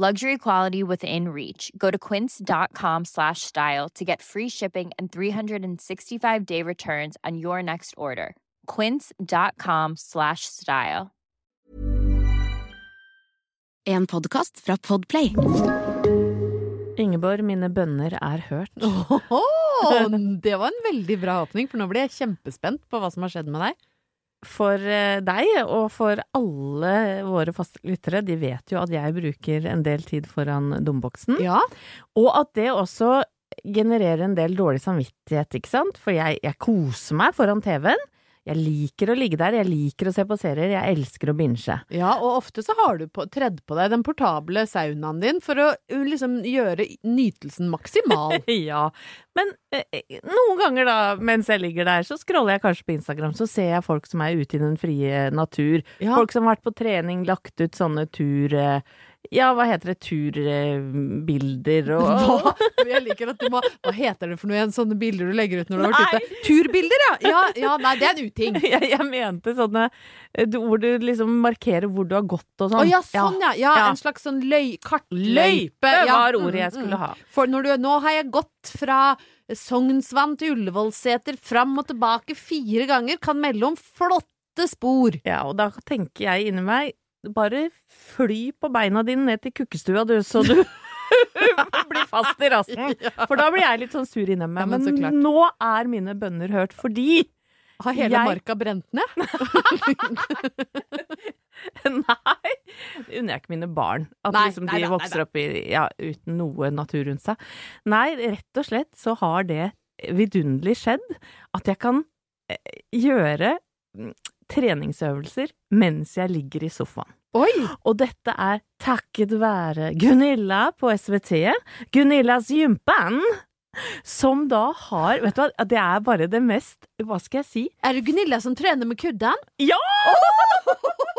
Luxury quality within reach. Go to quince.com slash style to get free shipping and 365 day returns on your next order. Quince.com slash style. En podkast fra Podplay. Ingeborg, mine bønner er hørt. Åhå, det var en veldig bra åpning, for nå blir jeg kjempespent på hva som har skjedd med deg. For eh, deg og for alle våre faste lyttere, de vet jo at jeg bruker en del tid foran domboksen. Ja, Og at det også genererer en del dårlig samvittighet, ikke sant? For jeg, jeg koser meg foran TV-en. Jeg liker å ligge der, jeg liker å se på serier, jeg elsker å binge. ja, og ofte så har du på, tredd på deg den portable saunaen din for å liksom gjøre nytelsen maksimal. ja, men eh, noen ganger da, mens jeg ligger der, så scroller jeg kanskje på Instagram, så ser jeg folk som er ute i den frie natur. Ja. Folk som har vært på trening, lagt ut sånne tur... eh, Ja, hva heter det? Turbilder og Hva? Jeg liker at du må Hva heter det for noe igjen? Sånne bilder du legger ut når du har vært ute? Turbilder, ja! ja! Ja, nei, det er en uting. jeg, jeg mente sånne eh, hvor du liksom markerer hvor du har gått og Å sånn. ja, sånn ja. ja. Ja. En slags sånn løy, kartløype. Ja. var ordet jeg Mm, skulle mm. ha. For når du, nå har jeg gått fra Sognsvann til Ullevålseter fram og tilbake fire ganger, kan melde om flotte spor. Ja, og da tenker jeg inni meg bare fly på beina dine ned til kukkestua, du, så du blir fast i rassen. For da blir jeg litt sånn sur inni meg. Ja, men men nå er mine bønner hørt fordi Har hele Jeg- marka brent ned? Nei, det unner jeg ikke mine barn. At Nei, liksom de da, nei vokser opp i, ja, uten noe natur rundt seg. Nei, rett og slett så har det vidunderlig skjedd at jeg kan eh, gjøre treningsøvelser mens jeg ligger i sofaen. Oi! Og dette er takket være Gunilla på SVT, Gunillas gympan, som da har Vet du hva, det er bare det mest Hva skal jeg si? Er det Gunilla som trener med kudden? Ja!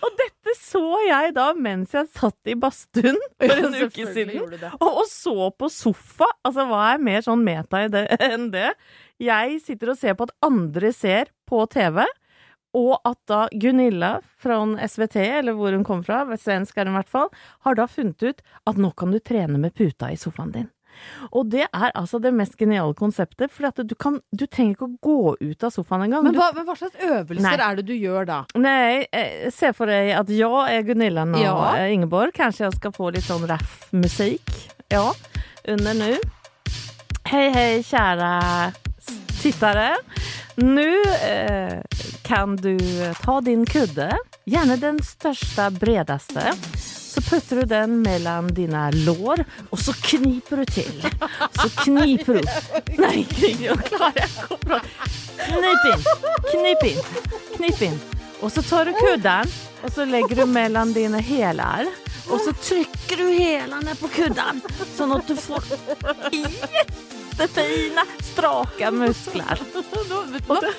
Og dette så jeg da mens jeg satt i badstuen for en uke siden. Og, og så på sofa. Altså, hva er mer sånn meta i det, enn det? Jeg sitter og ser på at andre ser på TV, og at da Gunilla fra SVT, eller hvor hun kom fra, svensk er hun i hvert fall, har da funnet ut at nå kan du trene med puta i sofaen din. Og det er altså det mest geniale konseptet, for du, kan, du trenger ikke å gå ut av sofaen engang. Men hva, men hva slags øvelser Nei. er det du gjør da? Nei, eh, se for deg at jeg er Gunilla nå, Ja. eh, Ingeborg. Kanskje jeg skal få litt sånn raff-musikk. Ja, under nu. Hei, hei, kjære s- Nu eh, kan du ta din kudde, gjerne den største, bredeste. Så putter du den mellom dina lår og så kniper du til. Så kniper du. Nei, knip, jag jeg ikke å. Knip inn. knip inn. knip inn. Og så tar du kudden og så legger du mellom dine hæler. Og så trykker du hælene på kudden sånn at du får jättefina, straka muskler. Nå, nå,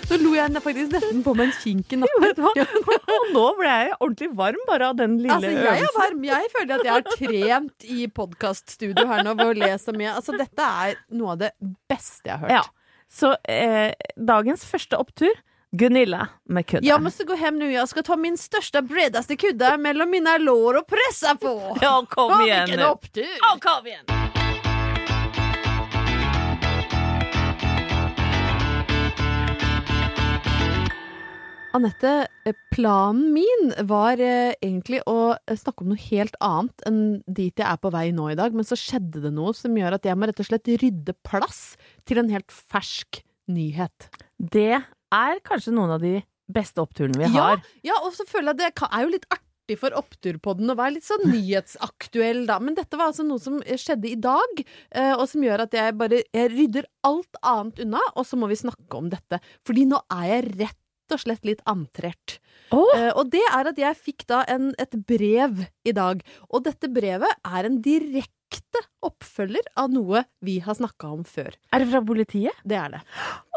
nå lo jeg faktisk nesten på meg en kink i nakken. Og nå ble jeg ordentlig varm bare av den lille Altså, jeg er øvelsen. varm. Jeg føler at jeg har trent i podkaststudio her nå ved å le så mye. Altså, dette er noe av det beste jeg har hørt. Ja. Så eh, dagens første opptur Gunilla med kudde. Jeg måste gå hem nu. Jag ska ta min största, bredaste kudde mellom mine lår og pressa på. Ja, kom Å, igjen vilken opptur! Ja, kom igjen! Anette, eh, planen min var eh, egentlig å eh, snakke om noe helt annet enn dit jeg er på vei nå i dag, men så skjedde det noe som gjør at jeg må rett og slett rydde plass til en helt fersk nyhet. Det er kanskje noen av de beste oppturene vi har. ja, og så føler jeg det er jo litt artig for Oppturpodden å være litt sånn nyhetsaktuell, da. Men dette var altså noe som skjedde i dag, og som gjør at jeg bare jeg rydder alt annet unna, og så må vi snakke om dette. Fordi nå er jeg rett og slett litt antrert. Oh. Uh, og det er at jeg fikk da en, et brev i dag, og dette brevet er en direkte oppfølger av noe vi har snakka om før. er det fra politiet? Det er det.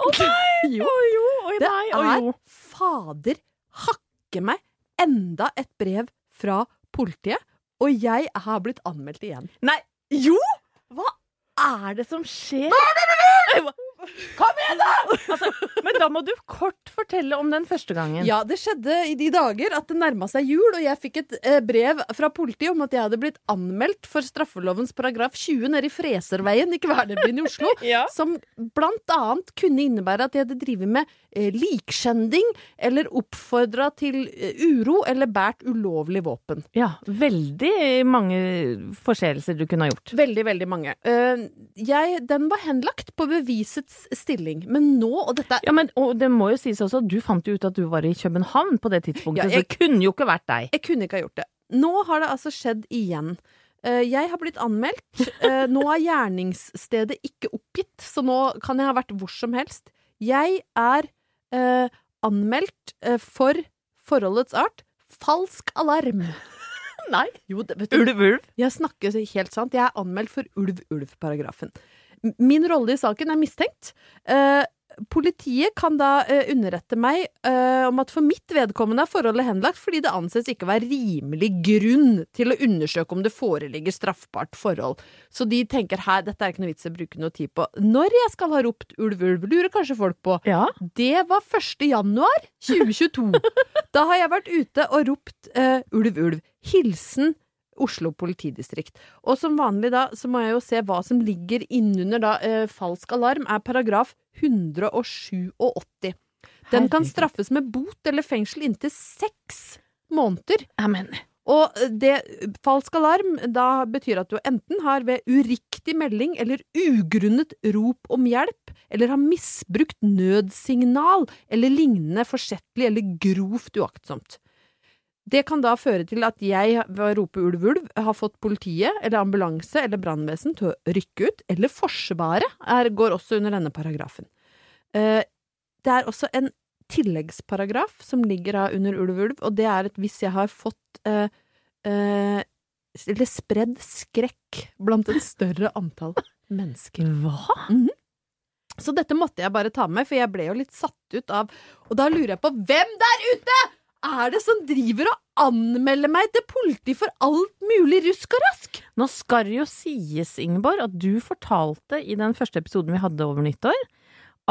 Å nei! Jo. Oh, jo, Oh, Det nei, er fader hakke meg enda et brev fra politiet, og jeg har blitt anmeldt igjen. Nei, jo! Hva er det som skjer? Kom igjen, da! Altså, men da må du kort fortelle om den første gangen. Ja, det skjedde i de dager at det nærma seg jul, og jeg fikk et eh, brev fra politiet om at jeg hadde blitt anmeldt for straffelovens paragraf 20 nede i Freserveien i Kværnerbyen i Oslo. Ja. Som blant annet kunne innebære at jeg hadde drevet med eh, likskjending, eller oppfordra til eh, uro, eller båret ulovlig våpen. Ja, veldig mange forseelser du kunne ha gjort. Veldig, veldig mange. Uh, jeg, den var henlagt på bevisets stilling, men nå, og dette Ja, men og det må jo sies også at du fant jo ut at du var i København på det tidspunktet, Ja, jeg- så det kunne jo ikke vært deg. Jeg kunne ikke ha gjort det. Nå har det altså skjedd igjen. Eh, Jeg har blitt anmeldt. Eh, Nå er gjerningsstedet ikke oppgitt, så nå kan jeg ha vært hvor som helst. Jeg er eh, anmeldt for forholdets art falsk alarm. Nei. Jo, det, vet du, Ulv, ulv. jeg snakker helt sant. Jeg er anmeldt for ulv-ulv-paragrafen. Min rolle i saken er mistenkt. Eh, politiet kan da uh, underrette meg uh, om at for mitt vedkommende er forholdet henlagt fordi det anses ikke å være rimelig grunn til å undersøke om det foreligger straffbart forhold. Så de tenker her, dette er ikke noe vits i å bruke noe tid på. Når jeg skal ha ropt ulv, ulv, lurer kanskje folk på. Ja. Det var 1. januar 2022. da har jeg vært ute og ropt uh, ulv, ulv. Hilsen Oslo politidistrikt. Og som vanlig da, så må jeg jo se hva som ligger innunder da eh, falsk alarm, er paragraf 187. Den kan straffes med bot eller fengsel inntil seks måneder. Amen. Og det, falsk alarm da betyr at du enten har ved uriktig melding eller ugrunnet rop om hjelp, eller har misbrukt nødsignal eller lignende forsettlig eller grovt uaktsomt. Det kan da føre til at jeg ved å rope ulv, ulv har fått politiet eller ambulanse eller brannvesen til å rykke ut, eller Forsvaret er, går også under denne paragrafen. Eh, det er også en tilleggsparagraf som ligger da under ulv, ulv, og det er at hvis jeg har fått eh, eh, eller spredd skrekk blant et større antall mennesker. Hva? Så dette måtte jeg bare ta med, for jeg ble jo litt satt ut av Og da lurer jeg på hvem der ute er det som driver og anmelder meg til politi for alt mulig rusk og rask? Nå skal det jo sies, Ingeborg, at du fortalte i den første episoden vi hadde over nyttår,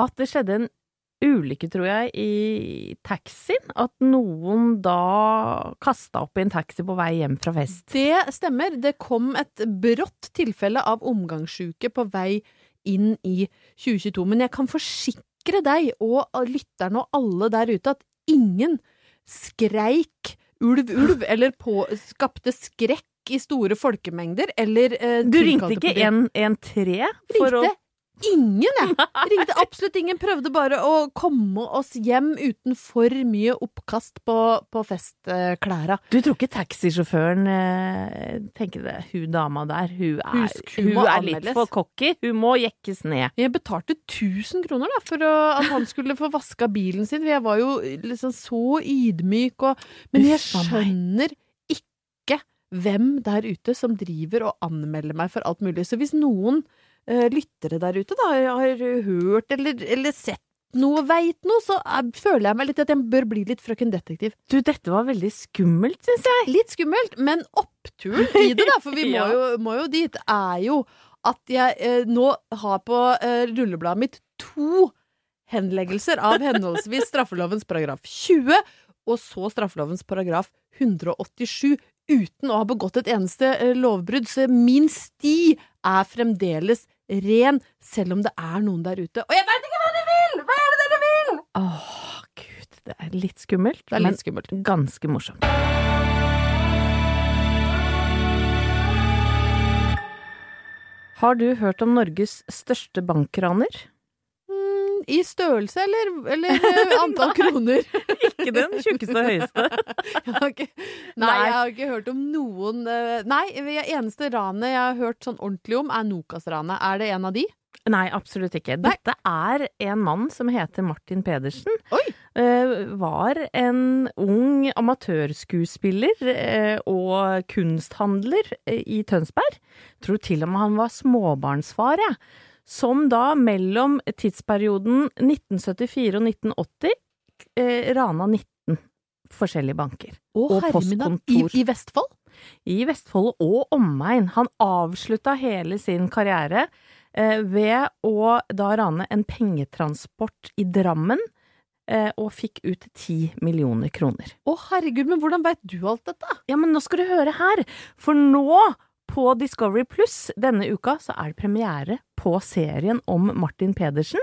at det skjedde en ulykke, tror jeg, i taxien. At noen da kasta opp i en taxi på vei hjem fra fest. Det stemmer. Det kom et brått tilfelle av omgangssjuke på vei inn i 2022. Men jeg kan forsikre deg og lytterne og alle der ute at ingen skreik ulv, ulv, eller på, skapte skrekk i store folkemengder, eller eh, Du ringte ikke politi. 113 for å ingen, jeg! Ringte absolutt ingen. Prøvde bare å komme oss hjem uten for mye oppkast på, på festklæra. Du tror ikke taxisjåføren eh, tenker det, hun dama der, hun er, Husk, hun hun er litt for cocky, hun må jekkes ned. Jeg betalte 1000 kroner da, for å, at han skulle få vaska bilen sin, jeg var jo liksom så ydmyk og Men jeg skjønner ikke hvem der ute som driver og anmelder meg for alt mulig. Så hvis noen lyttere der ute da har hørt eller, eller sett noe, veit noe, så jeg, føler jeg meg litt at jeg bør bli litt frøken detektiv. Du, dette var veldig skummelt, syns jeg. Litt skummelt, men oppturen i det, da, for vi må, Ja. jo, må jo dit, er jo at jeg eh, nå har på eh, rullebladet mitt to henleggelser av henholdsvis straffelovens paragraf 20 og så straffelovens paragraf 187 uten å ha begått et eneste eh, lovbrudd. Så min sti er fremdeles ren, selv om det er noen der ute. Og jeg veit ikke hva de vil! Hva er det dere vil? Åh, gud, det er litt skummelt, Det er litt skummelt. men ganske morsomt. Har du hørt om Norges største bankraner? I størrelse eller, eller eh, antall kroner? Ikke den tjukkeste og høyeste. Ikke, nei, Nei. jeg har ikke hørt om noen eh, Nei, det eneste ranet jeg har hørt sånn ordentlig om, er Nokas-ranet. Er det en av de? Nei, absolutt ikke. Nei. Dette er en mann som heter Martin Pedersen. Oi. Eh, var en ung amatørskuespiller og kunsthandler i Tønsberg. Tror til og med han var småbarnsfar, jeg. Som da mellom tidsperioden 1974 og 1980 eh, rana 19 forskjellige banker. Å, Og postkontor. I. I Vestfold? I Vestfold og omegn. Han avslutta hele sin karriere eh, ved å da rane en pengetransport i Drammen, eh, og fikk ut ti millioner kroner. Å, herregud, men hvordan veit du alt dette? Ja, men nå skal du høre her, for nå på Discovery Pluss denne uka så er det premiere på serien om Martin Pedersen,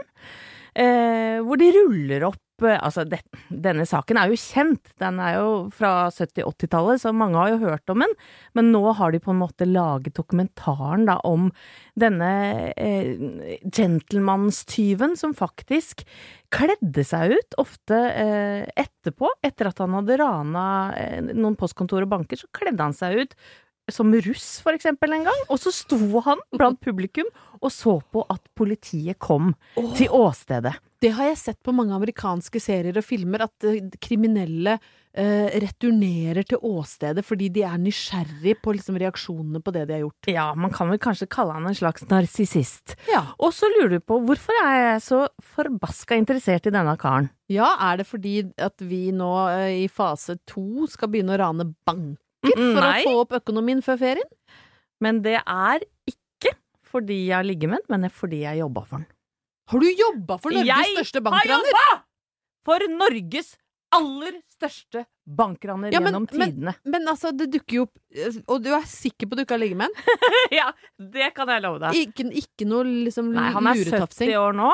eh, hvor de ruller opp eh, Altså, det, denne saken er jo kjent, den er jo fra 70-80-tallet, så mange har jo hørt om den, men nå har de på en måte laget dokumentaren da om denne eh, gentlemanstyven som faktisk kledde seg ut, ofte eh, etterpå, etter at han hadde rana eh, noen postkontor og banker, så kledde han seg ut som russ, for eksempel, en gang. Og så sto han blant publikum og så på at politiet kom til åstedet. Det har jeg sett på mange amerikanske serier og filmer, at eh, kriminelle eh, returnerer til åstedet fordi de er nysgjerrig på liksom, reaksjonene på det de har gjort. Ja, man kan vel kanskje kalle han en slags narsissist. Ja. Og så lurer du på, hvorfor er jeg så forbaska interessert i denne karen? ja, er det fordi at vi nå eh, i fase to skal begynne å rane banker Mm, for nei. å få opp økonomien før ferien? Men det er ikke fordi jeg har den, men det er fordi jeg jobba for den. Har du jobba for Norges Jeg største har bankraner? jobba for Norges aller største bankraner Ja, men- gjennom tidene. Men altså, det dukker jo opp eh, Og du er sikker på at du ikke har en? ja, det kan jeg love deg. Ikke, ikke noe liksom Nei, han er 70 år nå.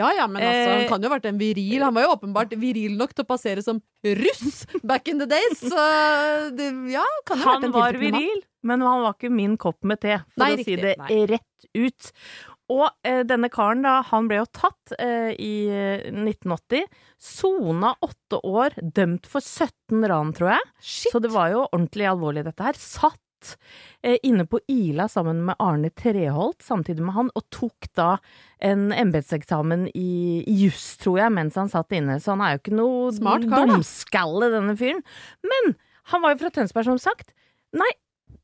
Ja ja, men altså, han Eh, kan jo ha vært en viril. Han var jo åpenbart viril nok til å passere som russ back in the days. Så det, ja, kan jo ha vært Han var viril, men han var ikke min kopp med te, for Nei, å riktig. si det Nei. rett ut. Og eh, denne karen, da, han ble jo tatt eh, i eh, 1980. Sona åtte år, dømt for 17 ran, tror jeg. Shit! Så det var jo ordentlig alvorlig, dette her. Satt eh, inne på Ila sammen med Arne Treholt samtidig med han, og tok da en embetseksamen i, juss, tror jeg, mens han satt inne. Så han er jo ikke noe Smart kar, dumskalle, denne fyren. Men han var jo fra Tønsberg, som sagt. Nei,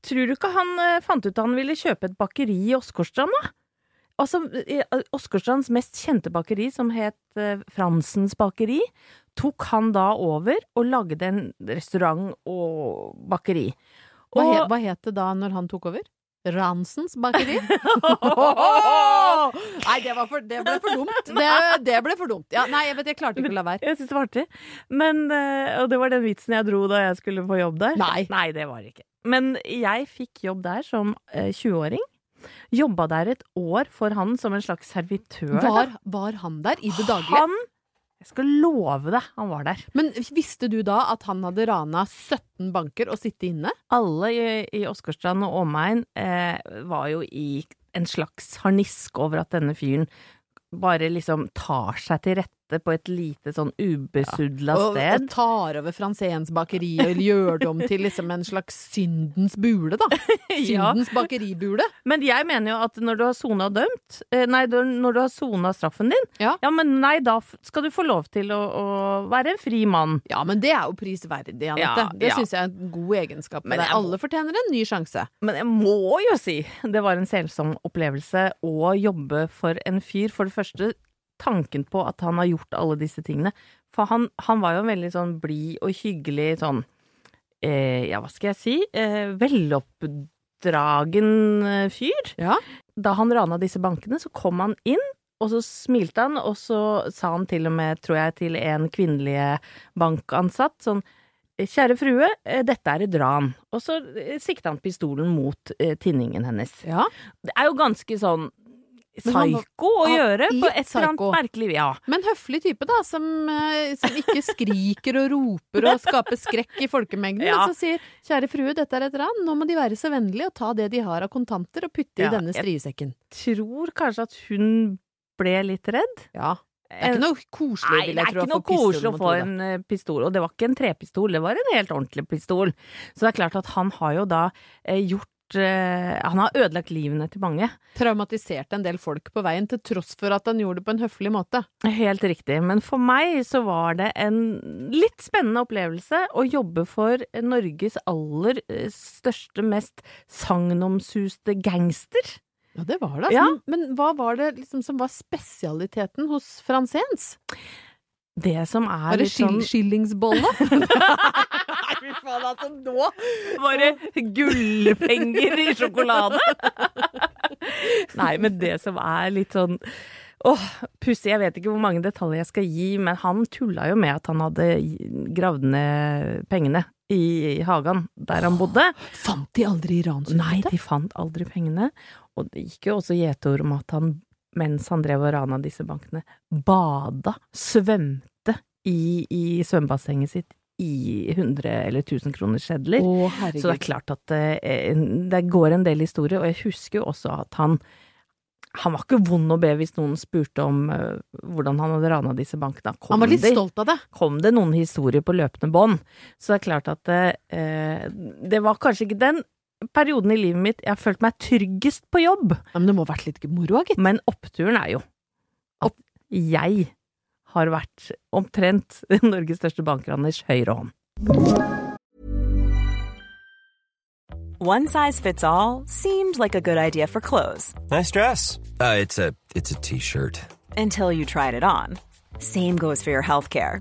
tror du ikke han eh, fant ut at han ville kjøpe et bakeri i Åsgårdstrand, da? Altså, eh, Åsgårdstrands mest kjente bakeri, som het Fransens bakeri, tok han da over og lagde en restaurant og bakeri. Hva, he, hva het det da når han tok over? Ransens bakeri? nei, det, var for, det ble for dumt. Det, det ble for dumt. Ja, nei, jeg vet, jeg klarte ikke å la være. Jeg syns det var artig. Men, eh, og det var den vitsen jeg dro da jeg skulle få jobb der. Nei. Nei, det var det ikke. Men jeg fikk jobb der som eh, 20-åring. Jobba der et år for han som en slags servitør. Var, var han der i det daglige? Han Jeg skal love deg, han var der. Men visste du da at han hadde rana 17 banker og sittet inne? Alle i, i Åsgårdstrand og omegn eh, var jo i en slags harnisk over at denne fyren bare liksom tar seg til rette dette på et lite sånn ubesudla Og, og sted. tar over Franzéns bakeri og gjør det om til liksom en slags syndens bule, da. Ja. Syndens bakeribule. Men jeg mener jo at når du har sona dømt, eh, nei, når du har sona straffen din, Ja. men nei, da skal du få lov til å, å være en fri mann. Ja, men det er jo prisverdig, Anette. Ja, det ja. syns jeg er en god egenskap. Men jeg- Alle fortjener en ny sjanse. Men jeg må jo si det var en selsom opplevelse å jobbe for en fyr. For det første, tanken på at han har gjort alle disse tingene. For han, han var jo en veldig sånn blid og hyggelig sånn eh, Ja, hva skal jeg si? Eh, veloppdragen eh, fyr. Ja. Da han rana disse bankene, så kom han inn. Og så smilte han, og så sa han til og med, tror jeg, til en kvinnelig bankansatt sånn Kjære frue, eh, dette er et ran. Og så eh, sikta han pistolen mot tinningen hennes. Ja. Det er jo ganske sånn psyko å gjøre på et eller annet merkelig Ja. Men høflig type, da, som, eh, som ikke skriker og roper og skaper skrekk i folkemengden. Ja. Men så sier 'kjære frue, dette er et ran, nå må de være så vennlige og ta det de har av kontanter og putte Ja, i denne jeg- striesekken'. Tror kanskje at hun ble litt redd. Ja. Det er ikke noe koselig, vil jeg tro, Nei, å er få noe koselig å få en eh, pistol. Og det var ikke en trepistol, det var en helt ordentlig pistol. Så det er klart at han har jo da eh, gjort eh, Han har ødelagt livene til mange. Traumatiserte en del folk på veien, til tross for at han gjorde det på en høflig måte. Helt riktig. Men for meg så var det en litt spennende opplevelse å jobbe for Norges aller eh, største, mest sagnomsuste gangster. Ja, det var det. Altså. Ja. Men, men hva var det liksom som var spesialiteten hos Franzéns? Det som er Var det sånn skill skillingsbolle? Nei, fy faen, altså nå Var det gullpenger i sjokolade? Nei, men det som er litt sånn Åh, pussig. Jeg vet ikke hvor mange detaljer jeg skal gi, men han tulla jo med at han hadde gravd ned pengene i hagen der han bodde. Fant de aldri Nei, de fant aldri pengene. Og det gikk jo også gjetord om at han, mens han drev og rana disse bankene, bada, svømte i, i svømmebassenget sitt i 100 eller 1000 kroners sedler. Å. Så det er klart at det, det går en del historie, og jeg husker jo også at han han var ikke vond å be hvis noen spurte om uh, hvordan han hadde rana disse bankene. Kom Han var litt det- stolt av det. kom det noen historier på løpende bånd. Så det er klart at uh, det var kanskje ikke den perioden i livet mitt jeg har følt meg tryggest på jobb. Ja, men det må ha vært litt moro, gitt. Men oppturen er jo at jeg har vært omtrent Norges største bankraners høyre hånd. One size fits all seemed like a good idea for clothes Nice dress. Uh, it's a t-shirt. until you tried it on. Same goes for your healthcare.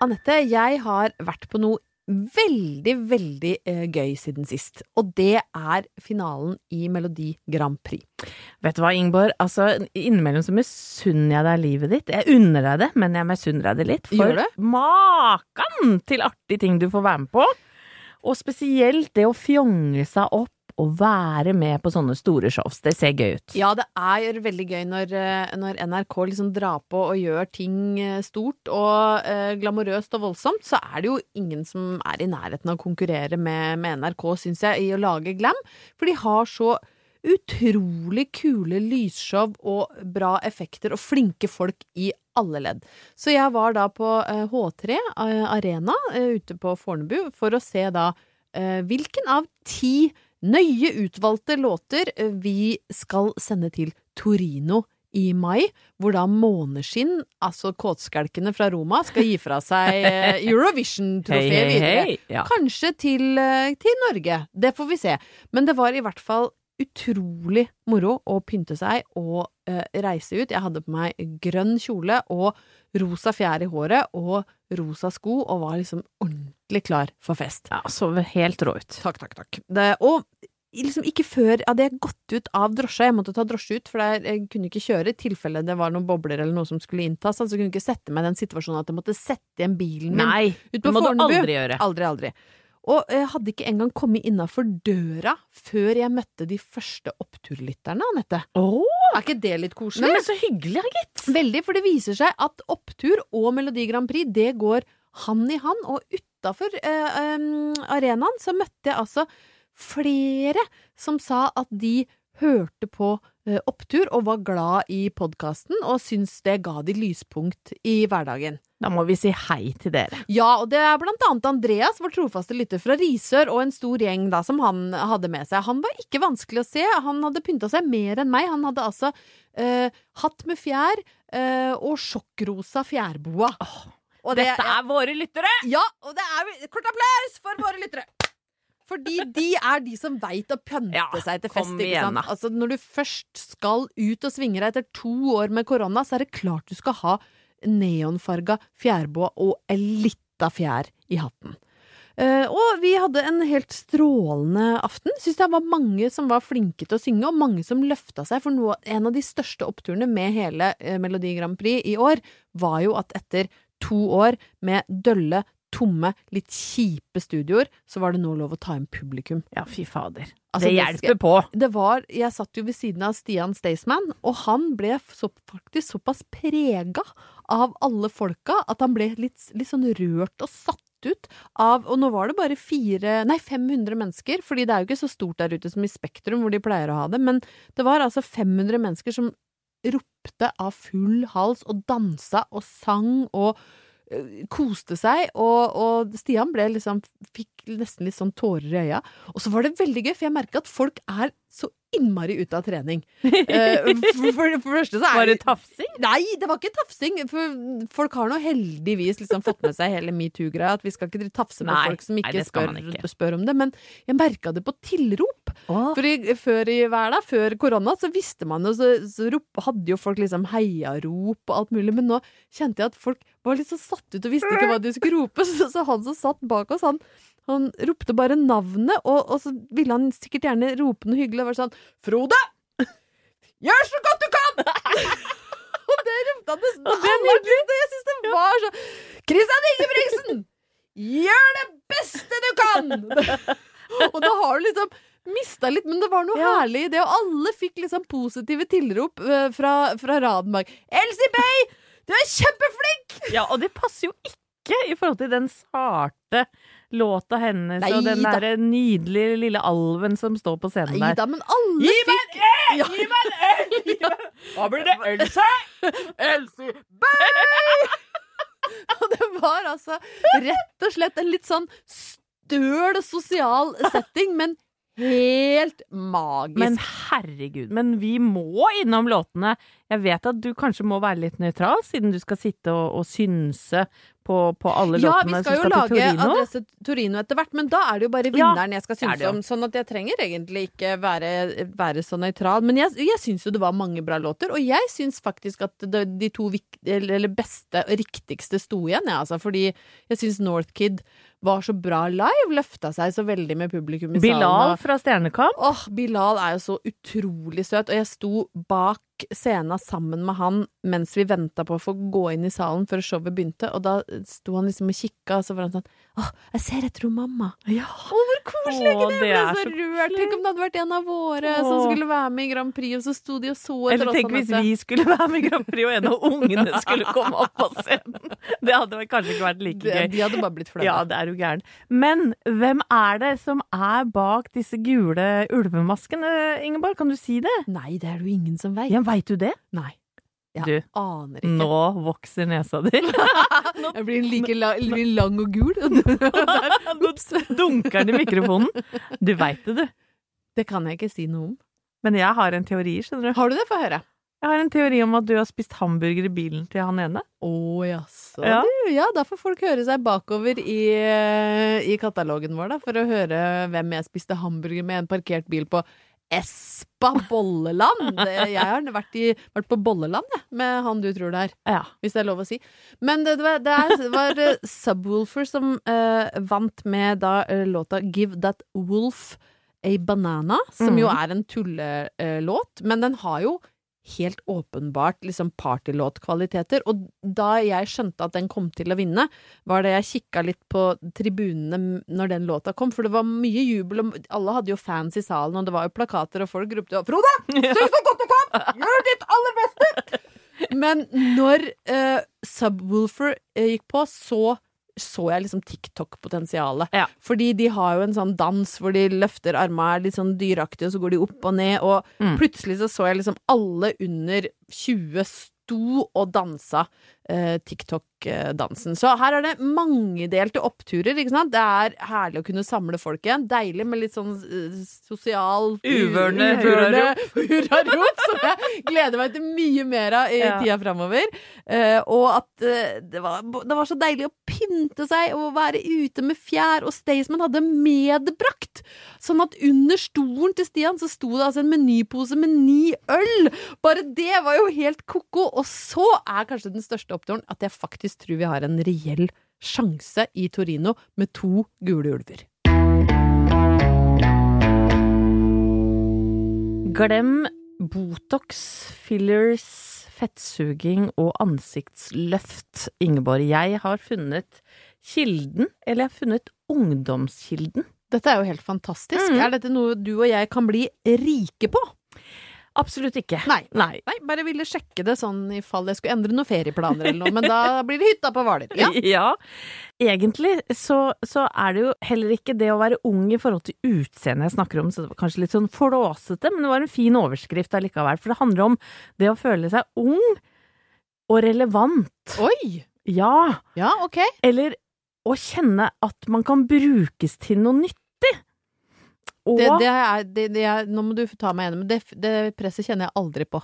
Anette, jeg har vært på noe veldig, veldig eh, gøy siden sist. Og det er finalen i Melodi Grand Prix. Vet du hva, Ingeborg? Altså, innimellom så misunner jeg deg livet ditt. Jeg unner deg det, men jeg misunner deg det litt. For makan til artige ting du får være med på. Og spesielt det å fjonge seg opp å være med på sånne store shows. Det ser gøy ut. Ja, det er veldig gøy når, eh, når NRK liksom drar på og gjør ting eh, stort og eh, glamorøst og voldsomt, så er det jo ingen som er i nærheten av å konkurrere med, med NRK, syns jeg, i å lage glam. For de har så utrolig kule lysshow og bra effekter og flinke folk i alle ledd. Så jeg var da på eh, H3 eh, Arena ute på Fornebu for å se da hvilken av ti nøye utvalgte låter eh, vi skal sende til Torino i mai, hvor da Måneskinn, altså kåtskjelkene fra Roma, skal gi fra seg eh, Eurovision-trofé hey, hey, videre. Hey, Ja. Kanskje til, eh, til Norge. Det får vi se. Men det var i hvert fall utrolig moro å pynte seg og uh, reise ut. Jeg hadde på meg grønn kjole og rosa fjær i håret og rosa sko, og var liksom ordentlig klar for fest. Ja, så helt rå ut. Takk, takk, takk. Det, og liksom ikke før hadde jeg gått ut av drosja. Jeg måtte ta drosje ut, for jeg, kunne ikke kjøre i tilfelle det var noen bobler eller noe som skulle inntas. Altså jeg kunne ikke sette meg i den situasjonen at jeg måtte sette igjen bilen min Nei, ut det på må du Fornebu. aldri gjøre. Aldri, aldri. Og jeg hadde ikke engang kommet innafor døra før jeg møtte de første oppturlytterne, Anette. Er ikke det litt koselig? Nei, men så hyggelig, gitt. Veldig, for det viser seg at opptur og Melodi Grand Prix, det går hand i hand. Og utafor eh, arenaen så møtte jeg altså flere som sa at de hørte på eh, Opptur og var glad i podkasten og syntes det ga de lyspunkt i hverdagen. Da må vi si hei til dere. Ja, og det er blant annet Andreas, vår trofaste lytter fra Risør, og en stor gjeng da som han hadde med seg. Han var ikke vanskelig å se, han hadde pynta seg mer enn meg. Han hadde altså eh, hatt med fjær eh, og sjokkrosa fjærboa. Og det- Dette er våre lyttere! Ja, og det er Kort applaus for våre lyttere! Fordi de er de som veit å pønte Ja, seg til fest. igjen. Altså, når du først skal ut og svinge deg etter to år med korona, så er det klart du skal ha neonfarga fjærboa og ei lita fjær i hatten. Uh, og vi hadde en helt strålende aften. Syns det var mange som var flinke til å synge, og mange som løfta seg. For noe, en av de største oppturene med hele uh, Melodi Grand Prix i år, var jo at etter to år med dølle, tomme, litt kjipe studioer, så var det nå lov å ta inn publikum. Ja, fy fader. Altså, det hjelper på. Det var, jeg satt jo ved siden av Stian Staysman, og han ble så, faktisk såpass prega av alle folka at han ble litt, litt sånn rørt og satt ut av Og nå var det bare fire, nei 500 mennesker, fordi det er jo ikke så stort der ute som i Spektrum, hvor de pleier å ha det, men det var altså 500 mennesker som ropte av full hals og dansa og sang og koste seg, og, og Stian ble liksom fikk nesten litt sånn tårer i øya. Og så var det veldig gøy, for jeg merka at folk er så innmari ute av trening. Eh, for, for, det første så er Var det tafsing? Nei, det var ikke tafsing. For folk har nå heldigvis liksom fått med seg hele metoo-greia. At vi skal ikke tafse på folk som ikke, nei, spør, ikke. spør om det. Men jeg merka det på tilrop. For i, før i hverdag, før korona, så visste man jo Så, så rop, hadde jo folk liksom heiarop og alt mulig. Men nå kjente jeg at folk var litt så satt ut og visste ikke hva de skulle rope. Så, så han som satt bak oss, han han ropte bare navnet, og, og så ville han sikkert gjerne rope noe hyggelig. Og være sånn Frode! Gjør så godt du kan! og det ropte han nesten alle jeg syns det var så Kristian Ingebrigtsen! Gjør det beste du kan! og da har du liksom mista litt, men det var noe herlig i det, og alle fikk liksom positive tilrop uh, fra, fra Radenberg. Elsie Bay! Du er kjempeflink! Ja, og det passer jo ikke i forhold til den sarte låta hennes Nei og den da. der nydelige lille alven som står på scenen Nei der. da, men alle Gi meg en Ja. Gi meg en øl! Hva blir det? Else? Elsie Bay! og det var altså rett og slett en litt sånn støl sosial setting, men helt magisk. Men herregud, men vi må innom låtene. Jeg vet at du kanskje må være litt nøytral, siden du skal sitte og, og synse på, på alle ja, vi som skal som jo skal jo lage Adresse Torino etter hvert, men da er det jo bare Ja, vinneren jeg skal jo. om. Sånn at jeg trenger egentlig ikke være, være så nøytral. Men jeg, jeg syns jo det var mange bra låter, og jeg syns faktisk at det, de to vik, beste og riktigste sto igjen, ja, altså. Fordi jeg syns Northkid var så bra live, løfta seg så veldig med publikum i salen. Bilal fra Stjernekamp. Åh, Bilal er jo så utrolig søt, og jeg sto bak tok scenen sammen med han mens vi venta på å få gå inn i salen før showet begynte, og da sto han liksom og kikka, og så var han sånn Åh, jeg ser etter hun mamma. Ja. Å, hvor koselig! Å, det? det ble så så rørt. Tenk om det hadde vært en av våre som skulle være med i Grand Prix, og så sto de og så etter Eller oss. tenk hvis vi skulle være med i Grand Prix, og en av ungene skulle komme opp på scenen. Det hadde kanskje ikke vært like gøy. de hadde bare blitt flaue. Ja, det er jo gæren. Men hvem er det som er bak disse gule ulvemaskene, Ingeborg? Kan du si det? Nei, det er det jo ingen som veit. Ja, veit du det? Nei. Jeg Du, aner ikke. nå vokser nesa di. Jeg blir like la, blir lang og gul. Nå dunker den i mikrofonen. Du veit det, du. det kan jeg ikke si noe om. Men jeg har en teori, skjønner du. Har du det? Få høre. Jeg har en teori om at du har spist hamburger i bilen til han ene. Å jaså. Ja. Du, Ja, da får folk høre seg bakover i, eh, i katalogen vår, da, for å høre hvem jeg spiste hamburger med en parkert bil på Espa Bolleland. Jeg har vært, i, vært på Bolleland, jeg, med han du tror det er. Ja. Hvis det er lov å si. Men det, det var, det er, det var eh, Subwoolfer som uh, vant med da eh, låta Give That Wolf A Banana, som jo er en tullelåt, men den har jo helt åpenbart liksom partylåtkvaliteter. Og da jeg skjønte at den kom til å vinne, var da jeg kikka litt på tribunene når den låta kom, for det var mye jubel, og alle hadde jo fans i salen, og det var jo plakater, og folk ropte 'Frode! Syng så godt du kan! Gjør ditt aller beste!' Men når uh, Subwoolfer eh, gikk på, så så jeg liksom TikTok-potensialet. Ja. Fordi de har jo en sånn dans hvor de løfter armene, er litt sånn dyraktige, og så går de opp og ned, og Mm. plutselig så så jeg liksom alle under 20 sto og dansa TikTok-dansen. Så her er det mangedelte oppturer, ikke sant. Det er herlig å kunne samle folk igjen. Deilig med litt sånn eh, sosial uvørende hurrarop, som jeg gleder meg til mye mer av i Ja. tida framover. Eh, og at eh, det, var, det var så deilig å pynte seg og være ute med fjær, og Staysman hadde medbrakt. Sånn at under stolen til Stian så sto det altså en menypose med ni øl! Bare det var jo helt ko-ko. Og så er kanskje den største oppturen at jeg faktisk tror vi har en reell sjanse i Torino med to gule ulver. Glem Botox, fillers, fettsuging og ansiktsløft, Ingeborg. Jeg har funnet kilden, eller jeg har funnet ungdomskilden. Dette er jo helt fantastisk. Mm. Er dette noe du og jeg kan bli rike på? Absolutt ikke. Nei. Nei. Nei, bare ville sjekke det sånn i fall jeg skulle endre noen ferieplaner eller noe, men da blir det hytta på Hvaler. Ja. Ja. Egentlig så, så er det jo heller ikke det å være ung i forhold til utseendet jeg snakker om, så det var kanskje litt sånn flåsete, men det var en fin overskrift allikevel. For det handler om det å føle seg ung og relevant. Oi! Ja. Ja, ok. Eller å kjenne at man kan brukes til noe nyttig. Og Det, det er, det, er, nå må du ta meg gjennom, det, det presset kjenner jeg aldri på.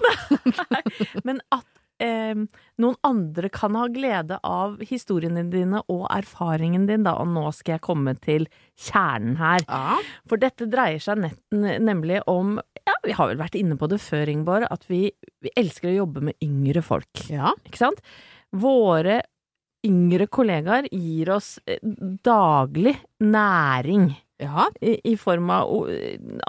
Men at eh, noen andre kan ha glede av historiene dine og erfaringen din, da. Og nå skal jeg komme til kjernen her. Ja. For dette dreier seg nett, nemlig om Ja, vi har vel vært inne på det før, Ingeborg, at vi, vi elsker å jobbe med yngre folk. Ja. Ikke sant? Våre yngre kollegaer gir oss eh, daglig næring. Ja. I, I form av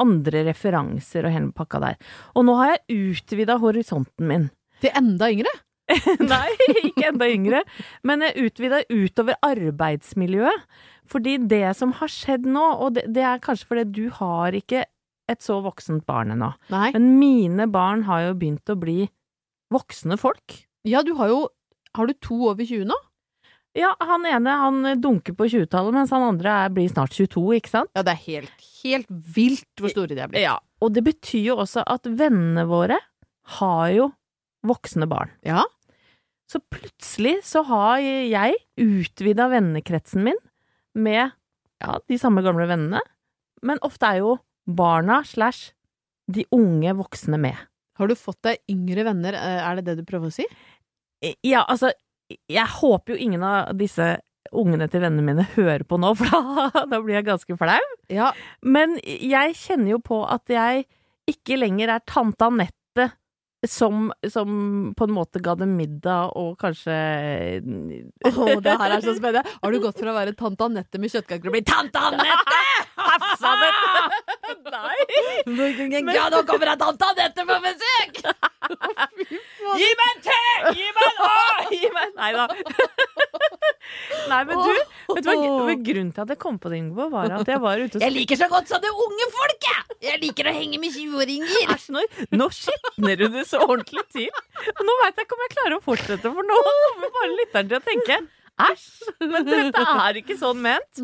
andre referanser og hele pakka der. Og nå har jeg utvida horisonten min. Til enda yngre? Nei, ikke enda yngre. Men jeg utvida utover arbeidsmiljøet. Fordi det som har skjedd nå, og det, det er kanskje fordi du har ikke et så voksent barn ennå, men mine barn har jo begynt å bli voksne folk. Ja, du har jo Har du to over 20 nå? Ja, han ene han dunker på 20-tallet, mens han andre er, blir snart 22, ikke sant? Ja, det er helt, helt vilt hvor store de er blitt. Ja, og det betyr jo også at vennene våre har jo voksne barn. Ja. Så plutselig så har jeg utvida vennekretsen min med ja, de samme gamle vennene, men ofte er jo barna slash de unge voksne med. Har du fått deg yngre venner, eh, er det det du prøver å si? Ja, altså, jeg håper jo ingen av disse ungene til vennene mine hører på nå, for da, da blir jeg ganske flau. Ja. Men jeg kjenner jo på at jeg ikke lenger er tante Anette som, som på en måte ga dem middag og kanskje Å, det her er så spennende. Har du gått fra å være tante Anette med kjøttkaker til å bli tante Anette? Nei! Ja, nå kommer jeg tante Anette på besøk! Gi meg en te! Gi meg en Å! Gi Nei da. Nei, men du, vet du hva grunnen til at jeg kom på det, Ingeborg, var at jeg var ute og Jeg liker så godt sånne unge folk, jeg! Jeg liker å henge med 20-åringer. Æsj, nå, nå skitner du det så ordentlig til. Nå veit jeg ikke om jeg klarer å fortsette, for nå kommer bare lytteren til å tenke Æsj! Men dette er ikke sånn ment.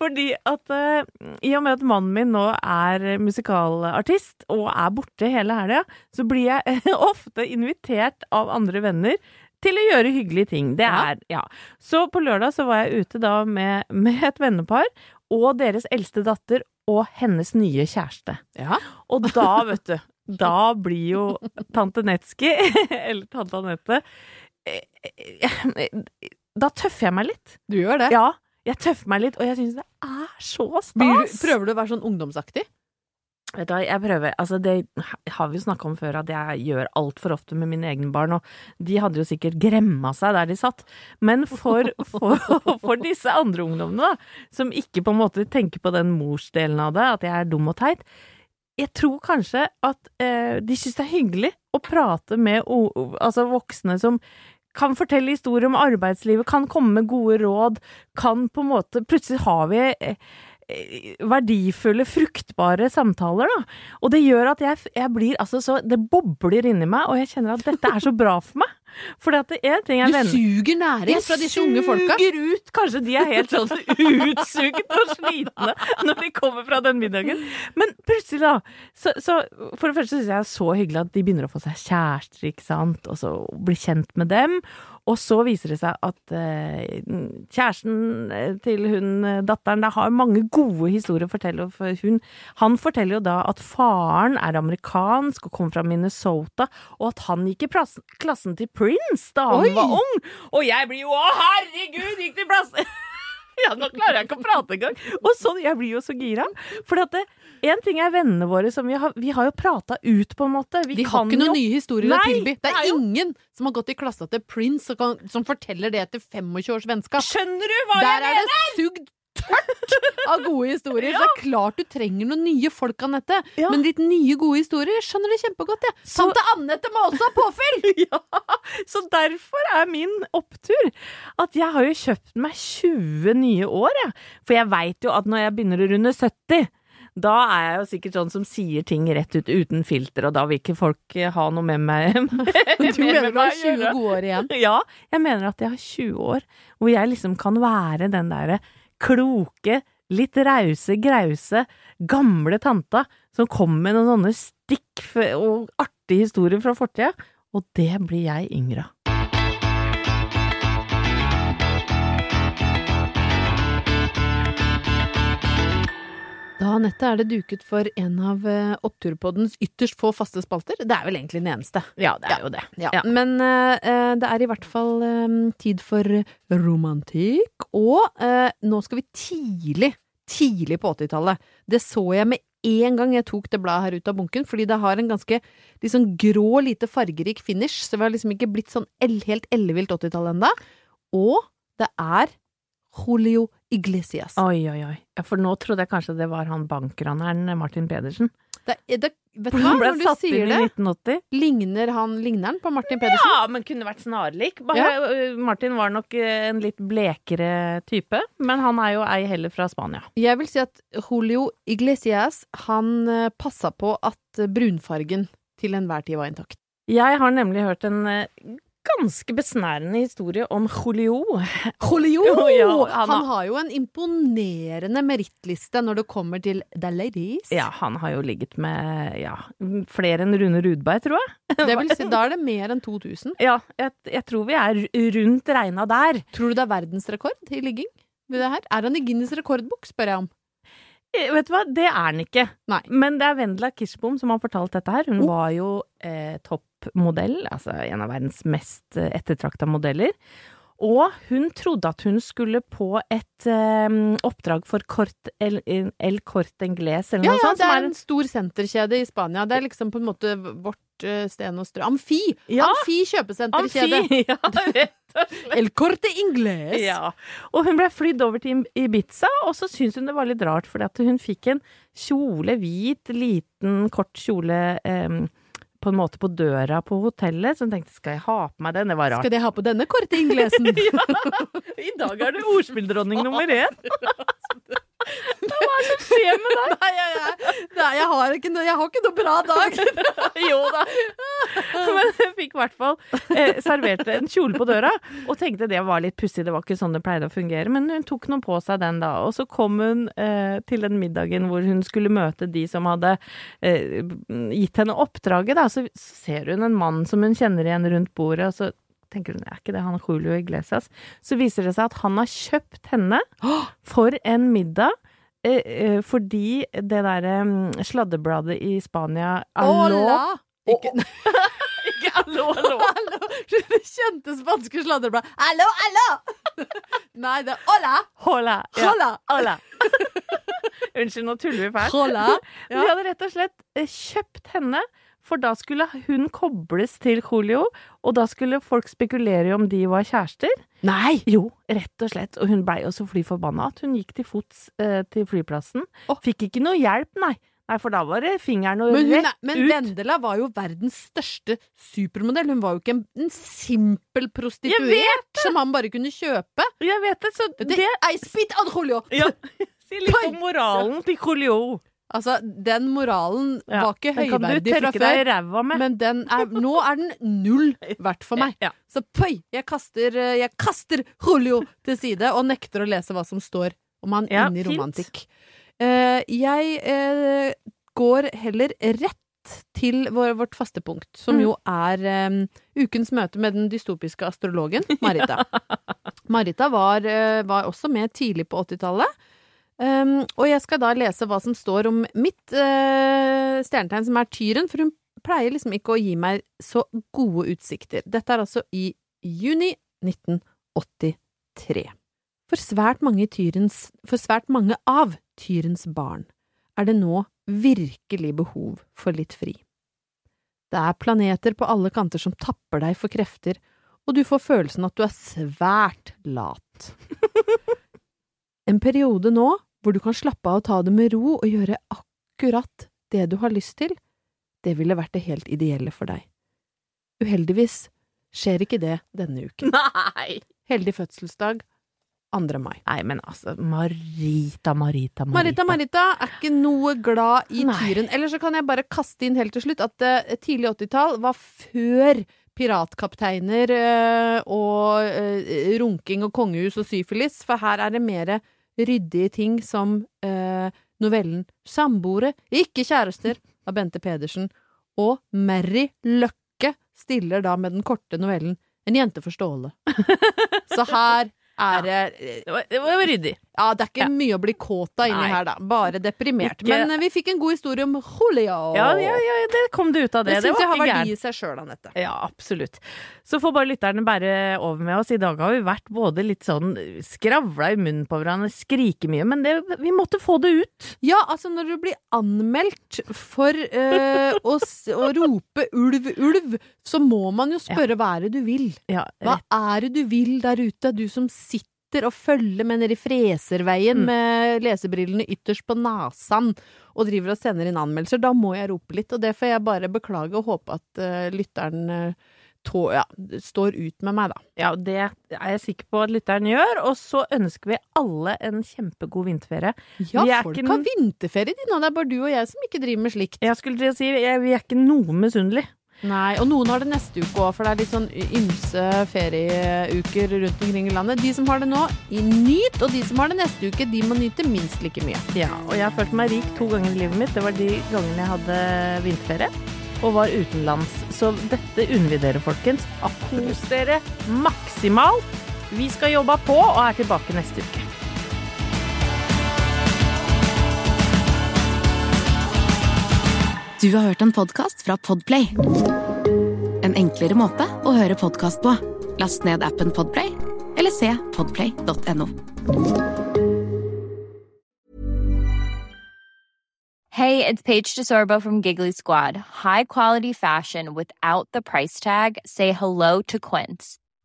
Fordi at uh, i og med at mannen min nå er musikalartist og er borte hele helga, så blir jeg ofte invitert av andre venner til å gjøre hyggelige ting. Det er, ja. Så på lørdag så var jeg ute da med, med et vennepar og deres eldste datter og hennes nye kjæreste. Ja. Og da, vet du, da blir jo tante Netski, eller tante Anette Da tøffer jeg meg litt. Du gjør det. Ja, jeg tøffer meg litt, og jeg syns det er så Blir du, stas. prøver du å være sånn ungdomsaktig? Vet du hva, jeg prøver Altså, det har vi jo snakka om før, at jeg gjør altfor ofte med mine egne barn, og de hadde jo sikkert gremma seg der de satt. Men for, for, for disse andre ungdommene, da, som ikke på en måte tenker på den morsdelen av det, at jeg er dum og teit, jeg tror kanskje at eh, de syns det er hyggelig å prate med altså voksne som kan fortelle historier om arbeidslivet, kan komme med gode råd, kan på en måte Plutselig har vi eh, verdifulle, fruktbare samtaler, da. Og det gjør at jeg, jeg blir altså så Det bobler inni meg, og jeg kjenner at dette er så bra for meg. For det er en ting venner Du suger næring fra disse unge folka. Jeg suger ut! Kanskje de er helt sånn utsugd og slitne når de kommer fra den middagen. Men plutselig, da så, så For det første syns jeg det er så hyggelig at de begynner å få seg kjærester, ikke sant, og så bli kjent med dem. Og så viser det seg at eh, kjæresten eh, til hun eh, datteren der har mange gode historier å fortelle. For hun, han forteller jo da at faren er amerikansk og kommer fra Minnesota, og at han gikk i plassen, klassen til Prince da han Oi! var ung. Og jeg blir jo Å, herregud, gikk til plassen! Ja, nå klarer jeg ikke å prate engang. Og sånn, jeg blir jo så gira. For at det, en ting er vennene våre som vi har, vi har jo prata ut, på en måte. Vi De har ikke noen jo- nye historier å tilby. Det er ingen som har gått i klassa til Prince og kan, som forteller det etter 25 års vennskap. Skjønner du hva Der jeg er det sugd tørt av gode historier. Så det er klart du trenger noen nye folk, Anette. Ja. Men ditt nye gode historier skjønner det kjempegodt, jeg. Så- Tante Anette må også ha påfyll! Ja, så derfor er min opptur at jeg har jo kjøpt meg 20 nye år, jeg. For jeg veit jo at når jeg begynner å runde 70 da er jeg jo sikkert sånn som sier ting rett ut uten filter, og da vil ikke folk eh, ha noe med meg. Du mener du har 20 gode gode år igjen? Ja, jeg mener at jeg har 20 år hvor jeg liksom kan være den derre kloke, litt rause, grause, gamle tanta som kommer med noen sånne stikk og artige historier fra fortida. Og det blir jeg yngre av. Da, Anette, er det duket for en av uh, Oppturpoddens ytterst få faste spalter. Det er vel egentlig den eneste. Ja, det er jo det. Ja. Men eh, eh, det er i hvert fall um, tid for romantikk. Og uh, nå skal vi tidlig, tidlig på 80-tallet. Det så jeg med en gang jeg tok det bladet her ut av bunken, fordi det har en ganske liksom grå, lite fargerik finish, så vi har liksom ikke blitt sånn el helt ellevilt 80-tall ennå. Og det er Julio Iglesias. Oi, oi, oi. Ja, for nå trodde jeg kanskje det var han bankraneren Martin Pedersen. Det, det, vet du hva, når du sier det, ligner han ligner han på Martin Pedersen? Ja, men kunne vært snarlik. Ø, Martin var nok en litt blekere type, men han er jo ei heller fra Spania. Jeg vil si at Julio Iglesias, han passa på at brunfargen til enhver tid var intakt. Jeg har nemlig hørt en ganske besnærende historie om Julio. Julio! Ja, han, han har- jo en imponerende merittliste når det kommer til the ladies. Ja, han har jo ligget med ja, flere enn Rune Rudberg, tror jeg. Det vil si, da er det mer enn 2000. Ja, jeg, jeg tror vi er rundt regna der. Tror du det er verdensrekord i ligging? Ved det her? Er han i Guinness rekordbok, spør jeg om. Eh, Vet du hva, det er han ikke. Nei. Men det er Vendela Kirsbom som har fortalt dette her. Hun Oh. var jo eh, toppmodell, altså en av verdens mest eh, ettertrakta modeller. Og hun trodde at hun skulle på et eh, oppdrag for Cort, El, El Corte Ingles eller Ja, noe ja, sånt. det som er en stor senterkjede i Spania. Det er liksom på en måte vårt Sten og Strø... Amfi! Ja. Amfi kjøpesenterkjede. Amfi! Ja, rett og slett. El Corte Ingles. Ja. Og hun ble flydd over til Ibiza, og så syntes hun det var litt rart, fordi at hun fikk en kjole, hvit, liten, kort kjole, em, på en måte på døra på hotellet, så hun tenkte skal jeg ha på meg den? Det var rart. Skal jeg ha på denne korte inglesen? ja! I dag er du ordspilldronning nummer én! Er det som skjer med deg? Nei, jeg, jeg, nei, jeg, har ikke, noe- jeg har ikke noe bra dag. jo da. Men jeg fikk i hvert fall eh, servert en kjole på døra, og tenkte det var litt pussig, det var ikke sånn det pleide å fungere. Men hun tok nå på seg den da, og så kom hun eh, til den middagen hvor hun skulle møte de som hadde eh, gitt henne oppdraget, da. Så ser hun en mann som hun kjenner igjen rundt bordet, og så tenker hun, er ikke det han Julio Iglesias? Så viser det seg at han har kjøpt henne for en middag. Eh, eh, fordi det derre um, sladdebladet i Spania Allo Hola! Ikke, Ikke allo, allo. Det kjente spanske sladrebladet. Hallo, hallo! Nei, det er hola! Hola. Ja. Hola! Hola. Unnskyld, nå tuller vi fælt. Hola. De hadde rett og slett eh, kjøpt henne, for da skulle hun kobles til Julio, og da skulle folk spekulere om de var kjærester. Nei! Jo, rett og slett. Og hun blei jo så fly forbanna at hun gikk til fots eh, til flyplassen. Fikk ikke noe hjelp, nei. Nei, for da var det fingeren og rett ut. men. Vendela var jo verdens største supermodell. Hun var jo ikke en, en simpel prostituert som han bare kunne kjøpe. Jeg vet det, så Det, det I spit on Julio! ja. Si litt om moralen til Julio. Altså, den moralen Ja, var ikke høyverdig fra før. Men den er, nå er den null verdt for meg. Ja. Så pøy! Jeg kaster, eh, jeg kaster Julio til side og nekter å lese hva som står om han Ja, inni romantikk. Uh, jeg uh, går heller rett til vår, vårt faste punkt, som Mm. jo er um, ukens møte med den dystopiske astrologen Marita. Marita var, uh, var også med tidlig på 80-tallet. Um, og jeg skal da lese hva som står om mitt uh, stjernetegn, som er tyren, for hun pleier liksom ikke å gi meg så gode utsikter. Dette er altså i juni 1983. For svært mange, tyrens, for svært mange av tyrens barn er det nå virkelig behov for litt fri. Det er planeter på alle kanter som tapper deg for krefter, og du får følelsen at du er svært lat. En periode nå hvor du kan slappe av og ta det med ro og gjøre akkurat det du har lyst til, det ville vært det helt ideelle for deg. Uheldigvis skjer ikke det denne uken. Nei! Heldig fødselsdag 2. mai. Nei, men altså, Marita, Marita, Marita. Marita Marita er ikke noe glad i Nei. tyren. Eller så kan jeg bare kaste inn helt til slutt at uh, tidlig 80-tall var før piratkapteiner uh, og uh, runking og kongehus og syfilis, for her er det mer ryddige ting som eh, novellen Samboere, ikke kjærester, av Bente Pedersen, og Mary Løkke stiller da med den korte novellen En jente for Ståle. Så her er det det var ryddig. Ja, det er ikke Ja. mye å bli kåt av inni Nei. her, da. Bare deprimert. Ikke- Men eh, vi fikk en god historie om Julio. Ja, ja, ja, det kom det ut av det. Det syns jeg har verdi i seg sjøl, Anette. Ja, absolutt. Så får bare lytterne bære over med oss. I dag har vi vært både litt sånn skravla i munnen på hverandre, skrike mye, men det, vi måtte få det ut. Ja, altså når du blir anmeldt for øh, å, å rope ulv, ulv, så må man jo spørre hva er det du vil? Ja, Hva er det du vil der ute, du som sitter og følger med nedi freserveien Mm. med lesebrillene ytterst på nasan og driver og sender inn anmeldelser? Da må jeg rope litt, og det får jeg bare beklage og håpe at uh, lytteren uh, tå, ja, står ut med meg, da. Ja, det er jeg sikker på at lytteren gjør. Og så ønsker vi alle en kjempegod vinterferie. Ja, Vi folk ikke har vinterferie, de nå. Det er bare du og jeg som ikke driver med slikt. Jeg skulle til å si, jeg, vi er ikke noe misunnelige. Nei, og noen har det neste uke òg, for det er litt sånn ymse ferieuker rundt omkring i landet. De som har det nå, nyt, og de som har det neste uke, de må nyte minst like mye. Ja, og jeg har følt meg rik to ganger i livet mitt. Det var de gangene jeg hadde vinterferie og var utenlands. Så dette unner vi dere, folkens. Kos dere maksimalt. Vi skal jobbe på og er tilbake neste uke. Du har hørt en podcast fra Podplay. En enklere måte å høre podcast på. Last ned appen Podplay, eller se podplay.no. Hey, it's Paige DeSorbo from Giggly Squad. High quality fashion without the price tag. Say hello to Quince.